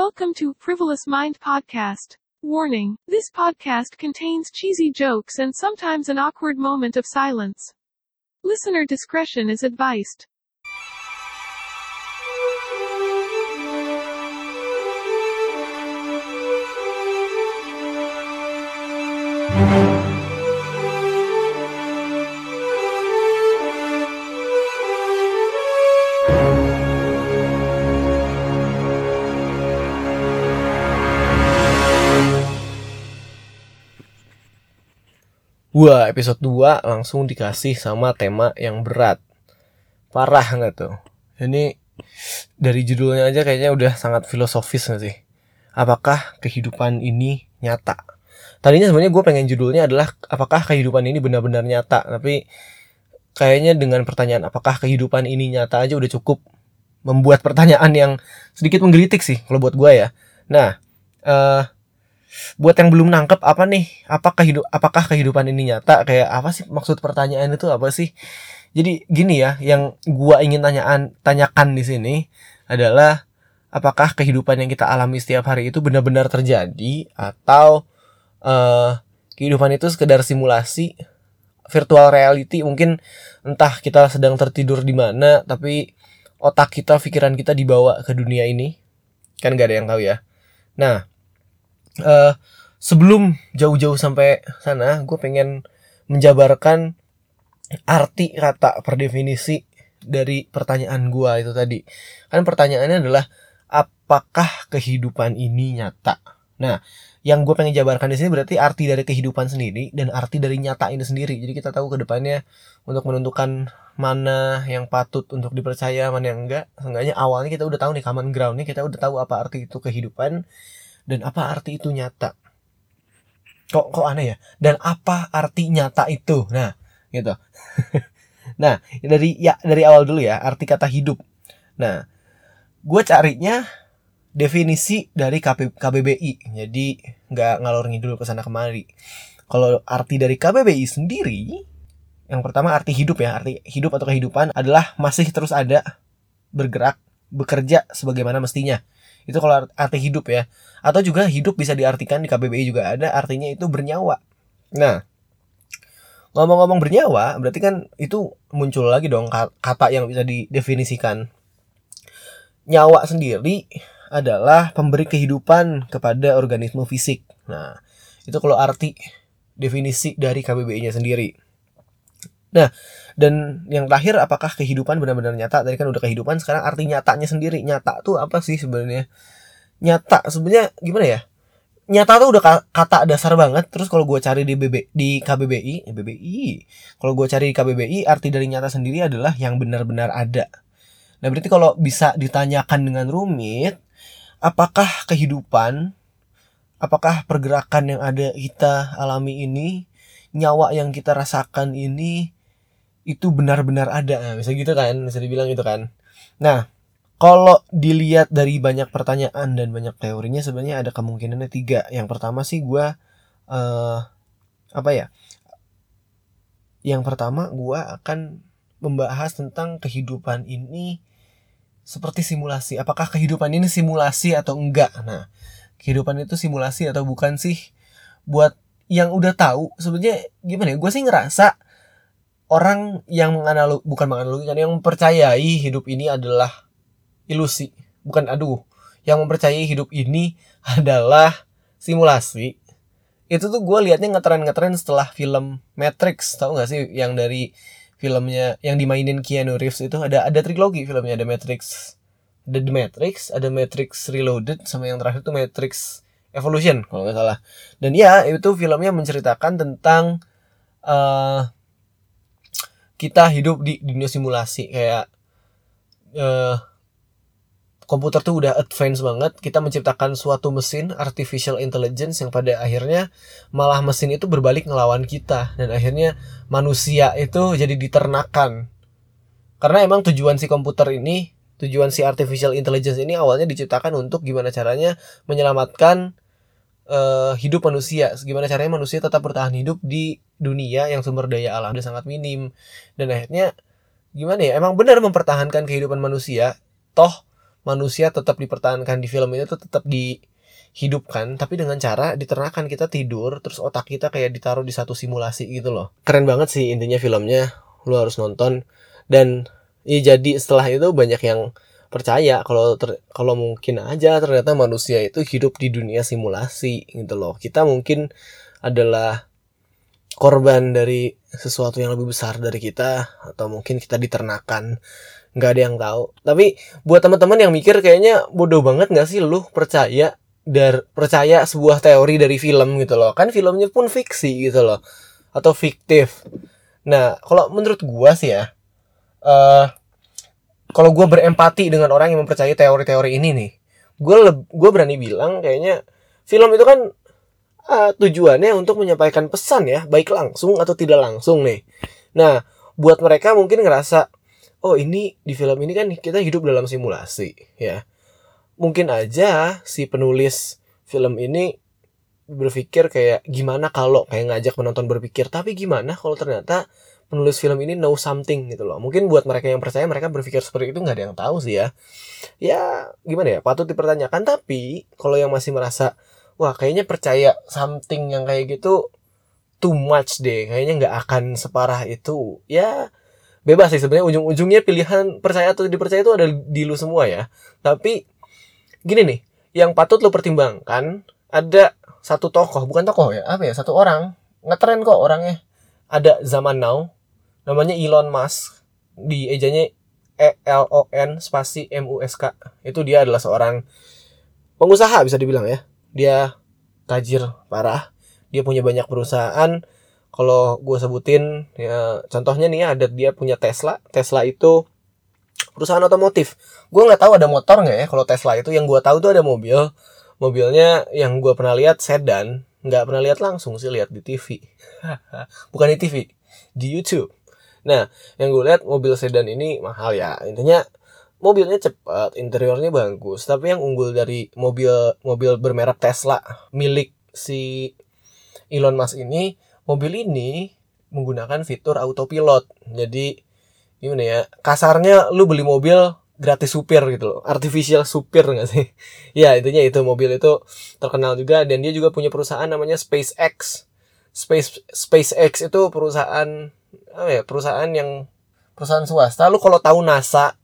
Welcome to Frivolous Mind Podcast. Warning this podcast contains cheesy jokes and sometimes an awkward moment of silence. Listener discretion is advised. Wah, episode 2 langsung dikasih sama tema yang berat. Parah nggak tuh? Ini dari judulnya aja kayaknya udah sangat filosofis nggak sih? Apakah kehidupan ini nyata? Tadinya sebenarnya gue pengen judulnya adalah apakah kehidupan ini benar-benar nyata? Tapi kayaknya dengan pertanyaan apakah kehidupan ini nyata aja udah cukup membuat pertanyaan yang sedikit menggelitik sih kalau buat gue ya. Nah, eh buat yang belum nangkep apa nih? Apakah hidup apakah kehidupan ini nyata? Kayak apa sih maksud pertanyaan itu? Apa sih? Jadi gini ya yang gua ingin tanyaan tanyakan di sini adalah apakah kehidupan yang kita alami setiap hari itu benar-benar terjadi? Atau uh, kehidupan itu sekedar simulasi virtual reality? Mungkin entah kita sedang tertidur di mana tapi otak kita pikiran kita dibawa ke dunia ini. Kan gak ada yang tahu ya. Nah uh, sebelum jauh-jauh sampai sana, gue pengen menjabarkan arti kata per definisi dari pertanyaan gue itu tadi. Kan pertanyaannya adalah apakah kehidupan ini nyata? Nah, yang gue pengen jabarkan di sini berarti arti dari kehidupan sendiri dan arti dari nyata ini sendiri. Jadi kita tahu ke depannya untuk menentukan mana yang patut untuk dipercaya, mana yang enggak. Seenggaknya awalnya kita udah tahu nih common groundnya, kita udah tahu apa arti itu kehidupan dan apa arti itu nyata? Kok kok aneh ya? Dan apa arti nyata itu? Nah gitu. Nah dari ya dari awal dulu ya arti kata hidup. Nah gue carinya definisi dari KB, KBBI jadi nggak ngalor ngidul ke sana kemari. Kalau arti dari KBBI sendiri yang pertama arti hidup ya. Arti hidup atau kehidupan adalah masih terus ada bergerak bekerja sebagaimana mestinya itu kalau arti hidup ya. Atau juga hidup bisa diartikan di KBBI juga ada artinya itu bernyawa. Nah, ngomong-ngomong bernyawa berarti kan itu muncul lagi dong kata yang bisa didefinisikan. Nyawa sendiri adalah pemberi kehidupan kepada organisme fisik. Nah, itu kalau arti definisi dari KBBI-nya sendiri. Nah, dan yang terakhir apakah kehidupan benar-benar nyata? Tadi kan udah kehidupan, sekarang arti nyatanya sendiri. Nyata tuh apa sih sebenarnya? Nyata sebenarnya gimana ya? Nyata tuh udah kata dasar banget. Terus kalau gue cari di BB di KBBI, eh, BBI. Kalau gue cari di KBBI, arti dari nyata sendiri adalah yang benar-benar ada. Nah, berarti kalau bisa ditanyakan dengan rumit, apakah kehidupan, apakah pergerakan yang ada kita alami ini, nyawa yang kita rasakan ini itu benar-benar ada. Nah, bisa gitu kan bisa dibilang gitu kan. Nah kalau dilihat dari banyak pertanyaan dan banyak teorinya sebenarnya ada kemungkinannya tiga. Yang pertama sih gue uh, apa ya? Yang pertama gue akan membahas tentang kehidupan ini seperti simulasi. Apakah kehidupan ini simulasi atau enggak? Nah kehidupan itu simulasi atau bukan sih? Buat yang udah tahu sebenarnya gimana ya? Gue sih ngerasa orang yang menganalog bukan menganalogikan yang mempercayai hidup ini adalah ilusi bukan aduh. Yang mempercayai hidup ini adalah simulasi. Itu tuh gue liatnya ngetren-ngetren setelah film Matrix tau gak sih? Yang dari filmnya yang dimainin Keanu Reeves itu ada ada trilogi filmnya ada Matrix ada The Matrix ada Matrix Reloaded sama yang terakhir tuh Matrix Evolution kalau nggak salah. Dan ya itu filmnya menceritakan tentang uh, kita hidup di dunia simulasi kayak uh, komputer tuh udah advance banget kita menciptakan suatu mesin artificial intelligence yang pada akhirnya malah mesin itu berbalik ngelawan kita dan akhirnya manusia itu jadi diternakan. Karena emang tujuan si komputer ini tujuan si artificial intelligence ini awalnya diciptakan untuk gimana caranya menyelamatkan uh, hidup manusia. Gimana caranya manusia tetap bertahan hidup di dunia yang sumber daya alam udah sangat minim. Dan akhirnya gimana ya emang benar mempertahankan kehidupan manusia? Toh manusia tetap dipertahankan di film ini tuh tetap dihidupkan tapi dengan cara diternakan kita tidur terus otak kita kayak ditaruh di satu simulasi gitu loh. Keren banget sih intinya filmnya lu harus nonton. Dan ya jadi setelah itu banyak yang percaya kalau ter, kalau mungkin aja ternyata manusia itu hidup di dunia simulasi gitu loh. Kita mungkin adalah korban dari sesuatu yang lebih besar dari kita atau mungkin kita diternakan. Nggak ada yang tahu. Tapi buat teman-teman yang mikir kayaknya bodoh banget nggak sih lu percaya dar percaya sebuah teori dari film gitu loh. Kan filmnya pun fiksi gitu loh. Atau fiktif. Nah kalau menurut gua sih ya uh, kalau gue berempati dengan orang yang mempercayai teori-teori ini nih gue gue berani bilang kayaknya film itu kan uh, tujuannya untuk menyampaikan pesan ya baik langsung atau tidak langsung nih. Nah buat mereka mungkin ngerasa oh ini di film ini kan kita hidup dalam simulasi ya. Mungkin aja si penulis film ini berpikir kayak gimana kalau kayak ngajak penonton berpikir tapi gimana kalau ternyata penulis film ini know something gitu loh. Mungkin buat mereka yang percaya mereka berpikir seperti itu nggak ada yang tahu sih ya. Ya gimana ya? Patut dipertanyakan. Tapi kalau yang masih merasa wah kayaknya percaya something yang kayak gitu too much deh kayaknya nggak akan separah itu ya bebas sih sebenarnya. Ujung-ujungnya pilihan percaya atau dipercaya itu ada di lu semua ya. Tapi gini nih yang patut lu pertimbangkan ada satu tokoh bukan tokoh ya apa ya satu orang. Ngetren kok orangnya. Ada zaman now namanya Elon Musk. Di ejanya E L O N spasi M U S K. Itu dia adalah seorang pengusaha bisa dibilang ya. Dia tajir parah. Dia punya banyak perusahaan. Kalau gue sebutin ya contohnya nih ada dia punya Tesla. Tesla itu perusahaan otomotif. Gue nggak tahu ada motor nggak ya. Kalau Tesla itu yang gue tahu tuh ada mobil. Mobilnya yang gue pernah lihat sedan. Nggak pernah lihat langsung sih lihat di TV bukan di TV di YouTube Nah, yang gue lihat mobil sedan ini mahal ya. Intinya mobilnya cepat, interiornya bagus. Tapi yang unggul dari mobil mobil bermerek Tesla milik si Elon Musk ini, mobil ini menggunakan fitur autopilot. Jadi gimana ya? Kasarnya lu beli mobil gratis supir gitu loh artificial supir nggak sih ya intinya itu mobil itu terkenal juga dan dia juga punya perusahaan namanya SpaceX Space SpaceX itu perusahaan apa ya perusahaan yang perusahaan swasta. Lu kalau tahu NASA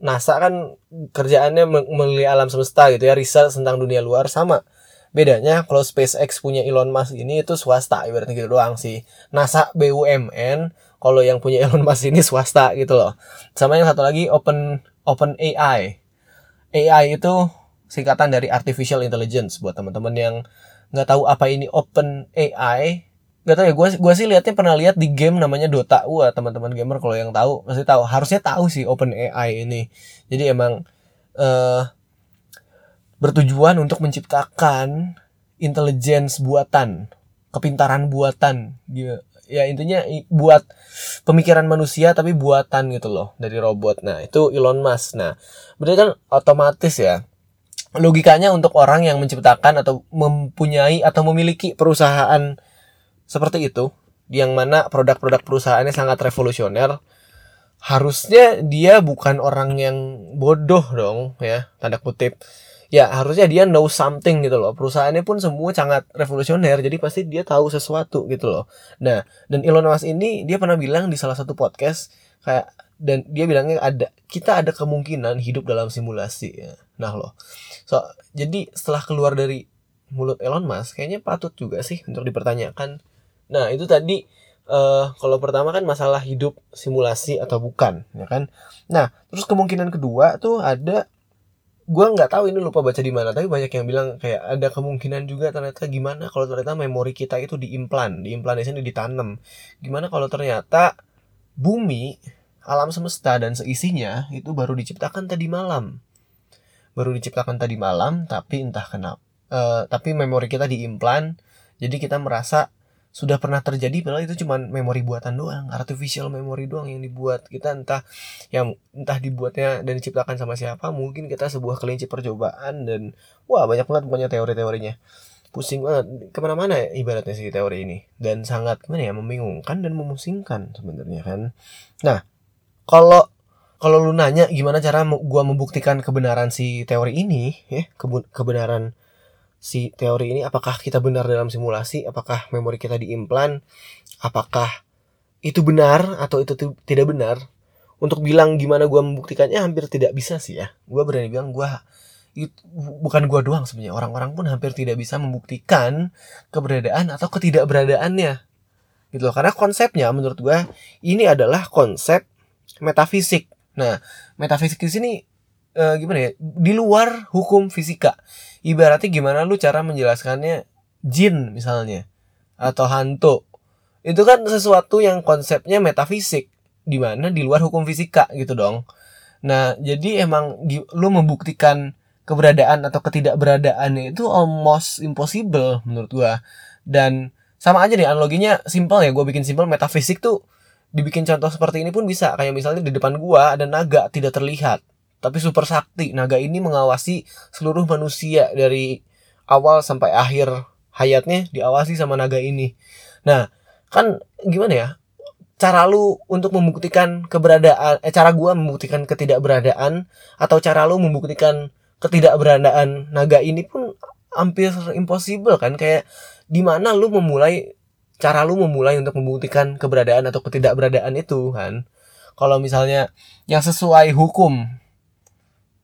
NASA kan kerjaannya melihat alam semesta gitu ya riset tentang dunia luar sama. Bedanya kalau SpaceX punya Elon Musk ini itu swasta ibaratnya gitu doang sih. NASA BUMN kalau yang punya Elon Musk ini swasta gitu loh. Sama yang satu lagi Open Open AI AI itu singkatan dari artificial intelligence buat teman-teman yang nggak tahu apa ini Open AI Gak tau ya, gue gua sih liatnya pernah lihat di game namanya Dota. Wah, teman-teman gamer kalau yang tahu pasti tahu. Harusnya tahu sih Open AI ini. Jadi emang uh, bertujuan untuk menciptakan intelligence buatan, kepintaran buatan gitu. Ya intinya buat pemikiran manusia tapi buatan gitu loh dari robot. Nah, itu Elon Musk. Nah, berarti kan otomatis ya logikanya untuk orang yang menciptakan atau mempunyai atau memiliki perusahaan seperti itu yang mana produk-produk perusahaannya sangat revolusioner. Harusnya dia bukan orang yang bodoh dong ya tanda kutip. Ya harusnya dia know something gitu loh. Perusahaannya pun semua sangat revolusioner jadi pasti dia tahu sesuatu gitu loh. Nah dan Elon Musk ini dia pernah bilang di salah satu podcast kayak dan dia bilangnya ada kita ada kemungkinan hidup dalam simulasi. Ya nah loh. So jadi setelah keluar dari mulut Elon Musk kayaknya patut juga sih untuk dipertanyakan Nah, itu tadi uh, kalau pertama kan masalah hidup simulasi atau bukan, ya kan? Nah, terus kemungkinan kedua tuh ada gue nggak tahu ini lupa baca di mana tapi banyak yang bilang kayak ada kemungkinan juga ternyata gimana kalau ternyata memori kita itu diimplan diimplan di sini ditanam gimana kalau ternyata bumi alam semesta dan seisinya itu baru diciptakan tadi malam baru diciptakan tadi malam tapi entah kenapa uh, tapi memori kita diimplan jadi kita merasa sudah pernah terjadi padahal itu cuma memori buatan doang artificial memory doang yang dibuat. Kita entah yang entah dibuatnya dan diciptakan sama siapa mungkin kita sebuah kelinci percobaan dan wah banyak banget punya teori-teorinya. Pusing banget ke mana-mana ya ibaratnya sih teori ini. Dan sangat mana ya membingungkan dan memusingkan sebenarnya kan? Nah kalau kalau lu nanya gimana cara gua membuktikan kebenaran si teori ini ya kebenaran si teori ini apakah kita benar dalam simulasi? Apakah memori kita diimplan? Apakah itu benar atau itu tidak benar? Untuk bilang gimana gue membuktikannya hampir tidak bisa sih ya. Gue berani bilang gue bukan gue doang sebenarnya. Orang-orang pun hampir tidak bisa membuktikan keberadaan atau ketidakberadaannya. Gitu loh. Karena konsepnya menurut gue ini adalah konsep metafisik. Nah metafisik di sini e, gimana ya di luar hukum fisika. Ibaratnya gimana lu cara menjelaskannya? Jin misalnya. Atau hantu. Itu kan sesuatu yang konsepnya metafisik. Di mana di luar hukum fisika gitu dong. Nah, jadi emang lu membuktikan keberadaan atau ketidakberadaannya itu almost impossible menurut gua. Dan sama aja nih analoginya simple ya, gua bikin simple metafisik tuh dibikin contoh seperti ini pun bisa. Kayak misalnya di depan gua ada naga tidak terlihat, tapi super sakti. Naga ini mengawasi seluruh manusia dari awal sampai akhir hayatnya diawasi sama naga ini. Nah, kan gimana ya? cara lu untuk membuktikan keberadaan eh cara gua membuktikan ketidakberadaan atau cara lu membuktikan ketidakberadaan naga ini pun hampir impossible kan kayak di mana lu memulai cara lu memulai untuk membuktikan keberadaan atau ketidakberadaan itu kan kalau misalnya yang sesuai hukum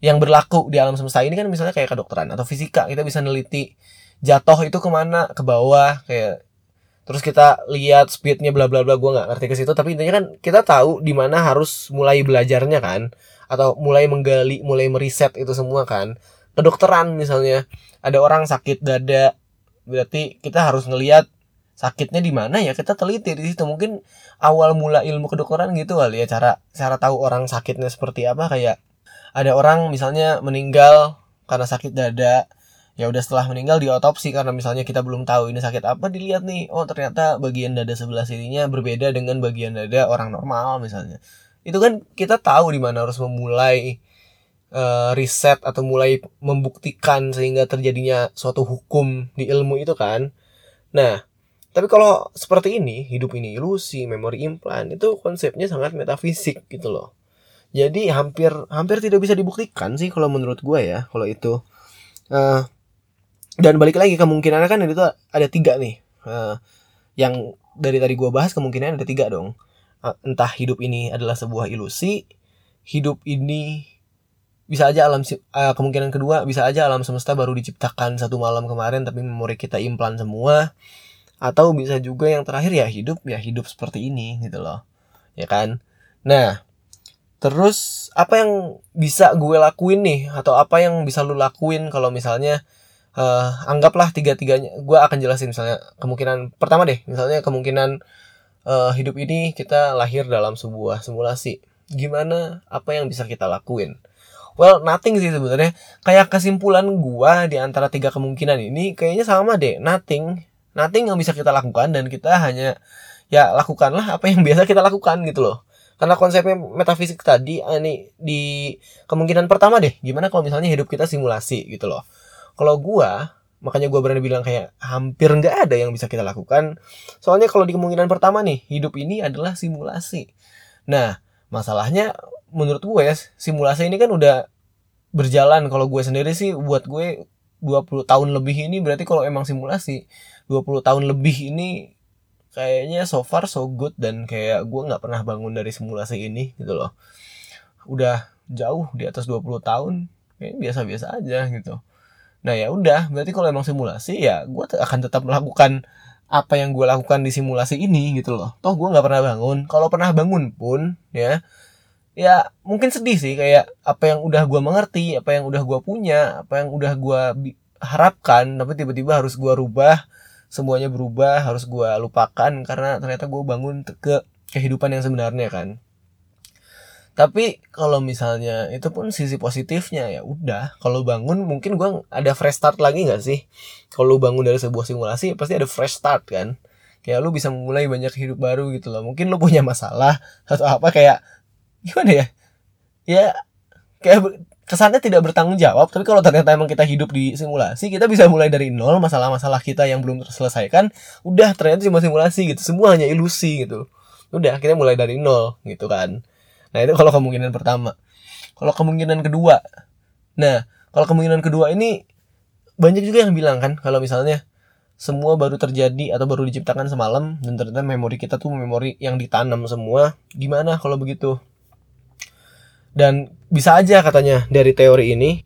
yang berlaku di alam semesta ini kan misalnya kayak kedokteran atau fisika. Kita bisa neliti jatuh itu ke mana ke bawah kayak terus kita lihat speednya bla bla bla. Gue nggak ngerti ke situ tapi intinya kan kita tahu di mana harus mulai belajarnya kan atau mulai menggali mulai meriset itu semua kan. Kedokteran misalnya ada orang sakit dada berarti kita harus ngelihat sakitnya di mana ya kita teliti di situ. Mungkin awal mula ilmu kedokteran gitu kali ya cara cara tahu orang sakitnya seperti apa kayak ada orang misalnya meninggal karena sakit dada ya udah setelah meninggal di otopsi karena misalnya kita belum tahu ini sakit apa dilihat nih oh ternyata bagian dada sebelah sininya berbeda dengan bagian dada orang normal misalnya. Itu kan kita tahu di mana harus memulai uh, riset atau mulai membuktikan sehingga terjadinya suatu hukum di ilmu itu kan. Nah tapi kalau seperti ini hidup ini ilusi memori implan itu konsepnya sangat metafisik gitu loh jadi hampir hampir tidak bisa dibuktikan sih kalau menurut gue ya kalau itu. Uh, dan balik lagi kemungkinannya kan itu ada tiga nih. Uh, yang dari tadi gue bahas kemungkinan ada tiga dong. Uh, entah hidup ini adalah sebuah ilusi hidup ini bisa aja alam uh, kemungkinan kedua bisa aja alam semesta baru diciptakan satu malam kemarin tapi memori kita implan semua. Atau bisa juga yang terakhir ya hidup ya hidup seperti ini gitu loh. Ya kan? Nah terus apa yang bisa gue lakuin nih? Atau apa yang bisa lu lakuin kalau misalnya uh, anggaplah tiga-tiganya gue akan jelasin misalnya kemungkinan pertama deh misalnya kemungkinan uh, hidup ini kita lahir dalam sebuah simulasi. Gimana apa yang bisa kita lakuin? Well nothing sih sebenarnya. Kayak kesimpulan gue di antara tiga kemungkinan ini kayaknya sama deh. Nothing. Nothing yang bisa kita lakukan dan kita hanya ya lakukanlah apa yang biasa kita lakukan gitu loh karena konsepnya metafisik tadi ini di kemungkinan pertama deh gimana kalau misalnya hidup kita simulasi gitu loh. Kalau gua makanya gua berani bilang kayak hampir nggak ada yang bisa kita lakukan. Soalnya kalau di kemungkinan pertama nih hidup ini adalah simulasi. Nah masalahnya menurut gue ya simulasi ini kan udah berjalan. Kalau gue sendiri sih buat gue 20 tahun lebih ini berarti kalau emang simulasi 20 tahun lebih ini kayaknya so far so good dan kayak gue nggak pernah bangun dari simulasi ini gitu loh udah jauh di atas 20 tahun kayak biasa-biasa aja gitu Nah ya udah, berarti kalau emang simulasi ya gue akan tetap melakukan apa yang gue lakukan di simulasi ini gitu loh. Toh gue nggak pernah bangun. Kalau pernah bangun pun ya, ya mungkin sedih sih kayak apa yang udah gue mengerti, apa yang udah gue punya, apa yang udah gue harapkan, tapi tiba-tiba harus gue rubah, semuanya berubah, harus gue lupakan karena ternyata gue bangun ke kehidupan yang sebenarnya kan. Tapi kalau misalnya itu pun sisi positifnya ya udah kalau bangun mungkin gua ada fresh start lagi nggak sih? Kalau bangun dari sebuah simulasi pasti ada fresh start kan? Kayak lu bisa memulai banyak hidup baru gitu loh. Mungkin lu punya masalah atau apa kayak gimana ya? Ya kayak kesannya tidak bertanggung jawab tapi kalau ternyata emang kita hidup di simulasi kita bisa mulai dari nol masalah-masalah kita yang belum terselesaikan udah ternyata cuma simulasi gitu semua hanya ilusi gitu. Udah kita mulai dari nol gitu kan. Nah itu kalau kemungkinan pertama. Kalau kemungkinan kedua, nah kalau kemungkinan kedua ini banyak juga yang bilang kan kalau misalnya semua baru terjadi atau baru diciptakan semalam dan ternyata memori kita tuh memori yang ditanam semua gimana kalau begitu dan bisa aja katanya dari teori ini.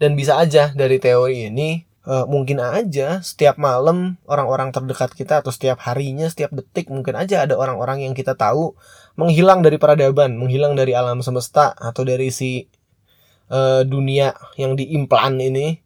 Dan bisa aja dari teori ini uh, mungkin aja setiap malam orang-orang terdekat kita atau setiap harinya setiap detik mungkin aja ada orang-orang yang kita tahu menghilang dari peradaban menghilang dari alam semesta atau dari si uh, dunia yang diimplan ini.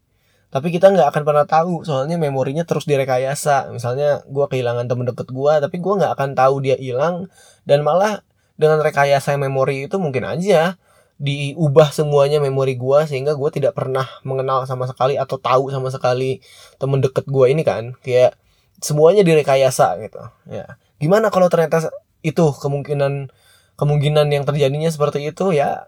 Tapi kita nggak akan pernah tahu soalnya memorinya terus direkayasa. Misalnya gue kehilangan temen deket gue tapi gue nggak akan tahu dia hilang dan malah dengan rekayasa memori itu mungkin aja diubah semuanya memori gue sehingga gue tidak pernah mengenal sama sekali atau tahu sama sekali temen deket gue ini kan. Kayak semuanya direkayasa gitu. Ya. Gimana kalau ternyata itu kemungkinan kemungkinan yang terjadinya seperti itu ya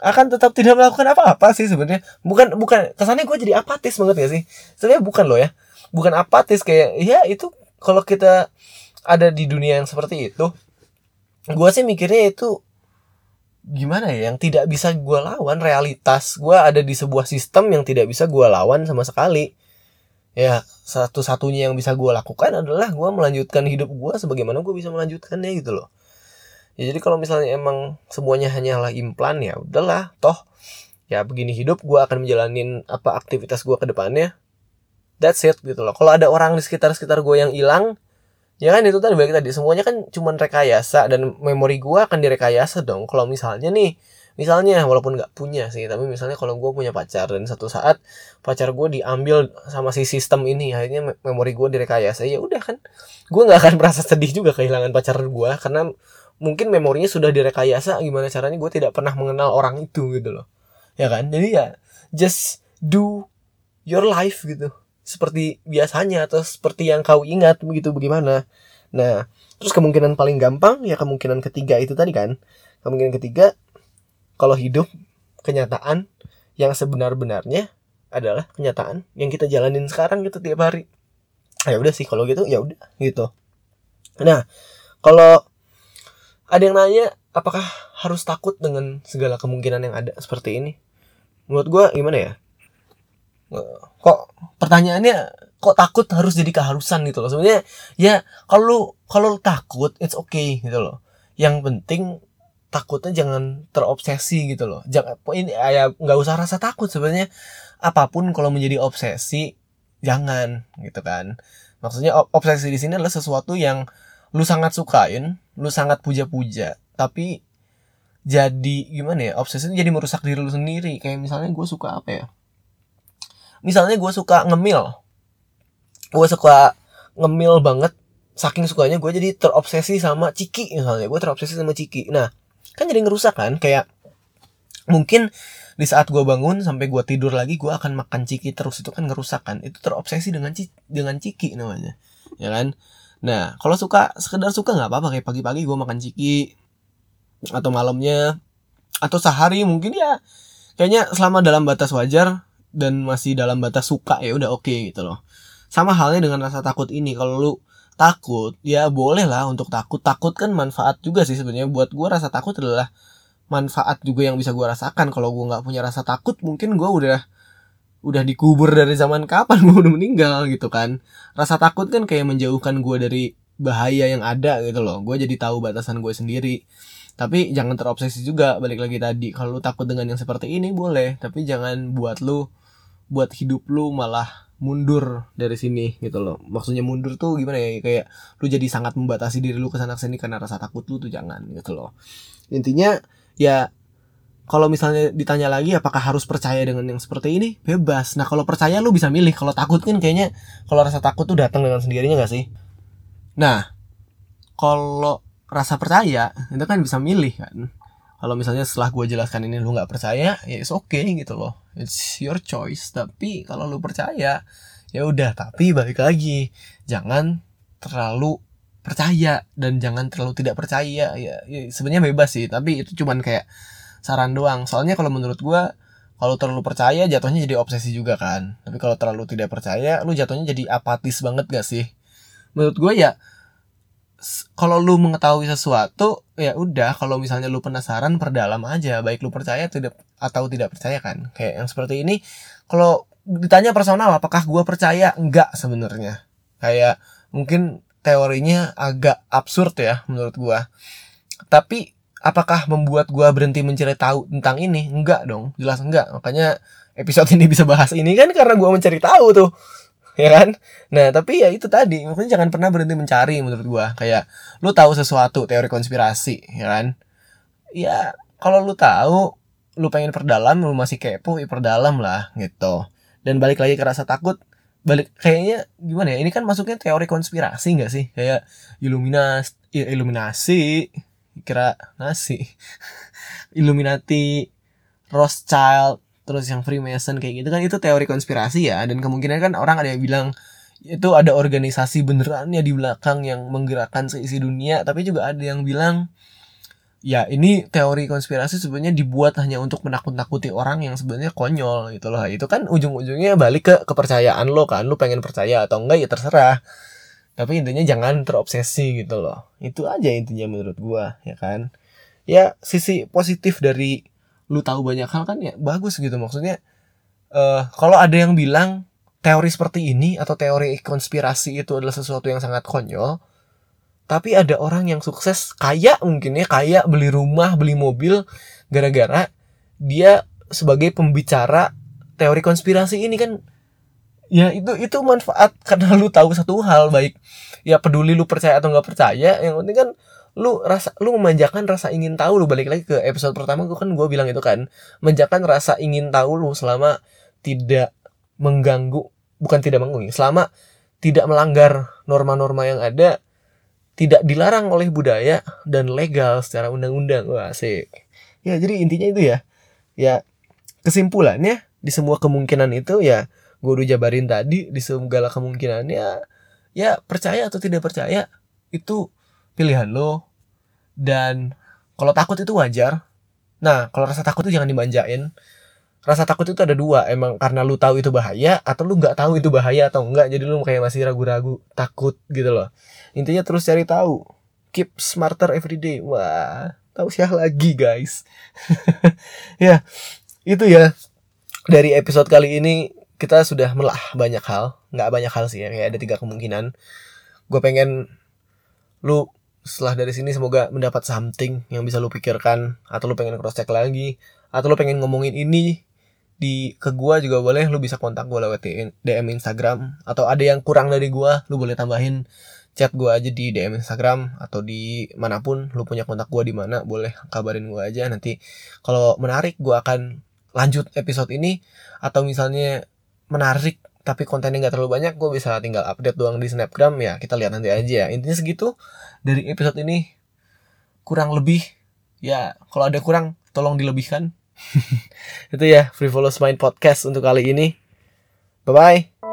akan tetap tidak melakukan apa-apa sih sebenarnya. Bukan bukan kesannya gue jadi apatis banget ya sih? Sebenarnya bukan loh ya. Bukan apatis kayak ya itu kalau kita ada di dunia yang seperti itu gue sih mikirnya itu gimana ya yang tidak bisa gue lawan realitas gue ada di sebuah sistem yang tidak bisa gue lawan sama sekali. Ya satu-satunya yang bisa gue lakukan adalah gue melanjutkan hidup gue sebagaimana gue bisa melanjutkannya gitu loh. Ya jadi kalau misalnya emang semuanya hanyalah implan ya udahlah toh ya begini hidup gue akan menjalanin apa aktivitas gue ke depannya. That's it gitu loh. Kalau ada orang di sekitar sekitar gue yang hilang ya kan itu tadi balik tadi. Semuanya kan cuma rekayasa dan memori gue akan direkayasa dong. Kalau misalnya nih misalnya walaupun nggak punya sih tapi misalnya kalau gue punya pacar dan satu saat pacar gue diambil sama si sistem ini akhirnya memori gue direkayasa ya udah kan. Gue nggak akan merasa sedih juga kehilangan pacar gue karena mungkin memorinya sudah direkayasa gimana caranya gue tidak pernah mengenal orang itu gitu loh. Ya kan? Jadi ya just do your life gitu seperti biasanya atau seperti yang kau ingat begitu bagaimana? Nah terus kemungkinan paling gampang ya kemungkinan ketiga itu tadi kan? Kemungkinan ketiga kalau hidup kenyataan yang sebenar-benarnya adalah kenyataan yang kita jalanin sekarang gitu tiap hari. Ya udah sih kalau gitu ya udah gitu. Nah kalau ada yang nanya apakah harus takut dengan segala kemungkinan yang ada seperti ini? Menurut gue gimana ya kok pertanyaannya kok takut harus jadi keharusan gitu loh? Sebenarnya ya kalau kalau takut it's okay gitu loh. Yang penting takutnya jangan terobsesi gitu loh. Jangan ini ya nggak usah rasa takut sebenarnya. Apa pun kalau menjadi obsesi jangan gitu kan. Maksudnya obsesi di sini adalah sesuatu yang lu sangat sukain lu sangat puja-puja tapi jadi gimana ya obsesi jadi merusak diri lu sendiri. Kayak misalnya gue suka apa ya misalnya gue suka ngemil. Gue suka ngemil banget saking sukanya gue jadi terobsesi sama ciki misalnya. Gue terobsesi sama ciki. Nah kan jadi ngerusak kan? Kayak mungkin di saat gue bangun sampai gue tidur lagi gue akan makan ciki terus. Itu kan ngerusak kan? Itu terobsesi dengan ciki, dengan ciki namanya. Ya kan? Nah, kalau suka sekedar suka nggak apa-apa. Kayak pagi-pagi gue makan ciki atau malamnya atau sehari mungkin ya. Kayaknya selama dalam batas wajar dan masih dalam batas suka ya udah oke okay, gitu loh. Sama halnya dengan rasa takut ini kalau lu takut ya boleh lah untuk takut. Takut kan manfaat juga sih sebenarnya. Buat gue rasa takut adalah manfaat juga yang bisa gue rasakan. Kalau gue nggak punya rasa takut mungkin gue udah udah dikubur dari zaman kapan gue udah meninggal gitu kan. Rasa takut kan kayak menjauhkan gue dari bahaya yang ada gitu loh. Gue jadi tahu batasan gue sendiri. Tapi jangan terobsesi juga balik lagi tadi. Kalau lu takut dengan yang seperti ini boleh. Tapi jangan buat lu buat hidup lu malah mundur dari sini gitu loh. Maksudnya mundur tuh gimana ya? Kayak lu jadi sangat membatasi diri lu ke sana sini karena rasa takut lu tuh jangan gitu loh. Intinya ya kalau misalnya ditanya lagi apakah harus percaya dengan yang seperti ini? Bebas. Nah kalau percaya lu bisa milih. Kalau takut kan kayaknya kalau rasa takut tuh datang dengan sendirinya gak sih? Nah kalau rasa percaya itu kan bisa milih kan kalau misalnya setelah gue jelaskan ini lu nggak percaya ya it's okay gitu loh. It's your choice. Tapi kalau lu percaya ya udah. Tapi balik lagi jangan terlalu percaya. Dan jangan terlalu tidak percaya. Ya, ya sebenarnya bebas sih. Tapi itu cuman kayak saran doang. Soalnya kalau menurut gue kalau terlalu percaya jatuhnya jadi obsesi juga kan. Tapi kalau terlalu tidak percaya lu jatuhnya jadi apatis banget gak sih? Menurut gue ya kalau lu mengetahui sesuatu ya udah kalau misalnya lu penasaran perdalam aja. Baik lu percaya tidak atau tidak percaya kan. Kayak yang seperti ini kalau ditanya personal apakah gua percaya? Enggak sebenarnya. Kayak mungkin teorinya agak absurd ya menurut gua. Tapi apakah membuat gua berhenti mencari tahu tentang ini? Enggak dong jelas enggak. Makanya episode ini bisa bahas ini kan karena gua mencari tahu tuh ya kan? Nah tapi ya itu tadi makanya jangan pernah berhenti mencari menurut gua. Kayak lu tahu sesuatu teori konspirasi ya kan? Ya kalau lu tahu lu pengen perdalam lu masih kepo ya perdalam lah gitu. Dan balik lagi ke rasa takut balik kayaknya gimana ya ini kan masuknya teori konspirasi nggak sih? Kayak iluminas ya, iluminasi kira nasi Illuminati Rothschild terus yang Freemason kayak gitu kan itu teori konspirasi ya. Dan kemungkinan kan orang ada yang bilang itu ada organisasi beneran ya di belakang yang menggerakkan seisi dunia. Tapi juga ada yang bilang ya ini teori konspirasi sebenarnya dibuat hanya untuk menakut-nakuti orang yang sebenarnya konyol gitu loh. Itu kan ujung-ujungnya balik ke kepercayaan lo kan lo pengen percaya atau enggak ya terserah. Tapi intinya jangan terobsesi gitu loh. Itu aja intinya menurut gua ya kan? Ya sisi positif dari lu tahu banyak hal kan ya bagus gitu. Maksudnya eh kalau ada yang bilang teori seperti ini atau teori konspirasi itu adalah sesuatu yang sangat konyol tapi ada orang yang sukses kaya mungkin ya kaya beli rumah beli mobil gara-gara dia sebagai pembicara teori konspirasi ini kan ya itu itu manfaat karena lu tahu satu hal baik ya peduli lu percaya atau nggak percaya yang penting kan lu rasa lu memanjakan rasa ingin tahu lu. Balik lagi ke episode pertama gue kan gue bilang itu kan menjakan rasa ingin tahu lu selama tidak mengganggu bukan tidak mengganggu selama tidak melanggar norma-norma yang ada tidak dilarang oleh budaya dan legal secara undang-undang. Wah asik. Ya jadi intinya itu ya. Ya kesimpulannya di semua kemungkinan itu ya gue udah jabarin tadi di segala kemungkinannya ya percaya atau tidak percaya itu pilihan lo. Dan kalau takut itu wajar. Nah kalau rasa takut itu jangan dimanjain. Rasa takut itu ada dua. Emang karena lu tahu itu bahaya atau lu nggak tahu itu bahaya atau enggak jadi lu kayak masih ragu-ragu takut gitu loh. Intinya terus cari tahu. Keep smarter every day. Wah tahu siapa lagi guys? Ya itu ya. Dari episode kali ini kita sudah melah banyak hal. Nggak banyak hal sih ya kayak ada tiga kemungkinan. Gue pengen lu setelah dari sini semoga mendapat something yang bisa lu pikirkan atau lu pengen cross check lagi atau lu pengen ngomongin ini di ke gua juga boleh lu bisa kontak gua lewat DM Instagram atau ada yang kurang dari gua lu boleh tambahin. Chat gua aja di DM Instagram atau di mana pun lu punya kontak gua di mana boleh kabarin gua aja. Nanti kalau menarik gua akan lanjut episode ini atau misalnya menarik tapi kontennya nggak terlalu banyak gue bisa tinggal update doang di snapgram. Ya kita lihat nanti aja intinya segitu dari episode ini. Kurang lebih ya kalau ada kurang tolong dilebihkan. Itu ya Frivolous Mind Podcast untuk kali ini. Bye bye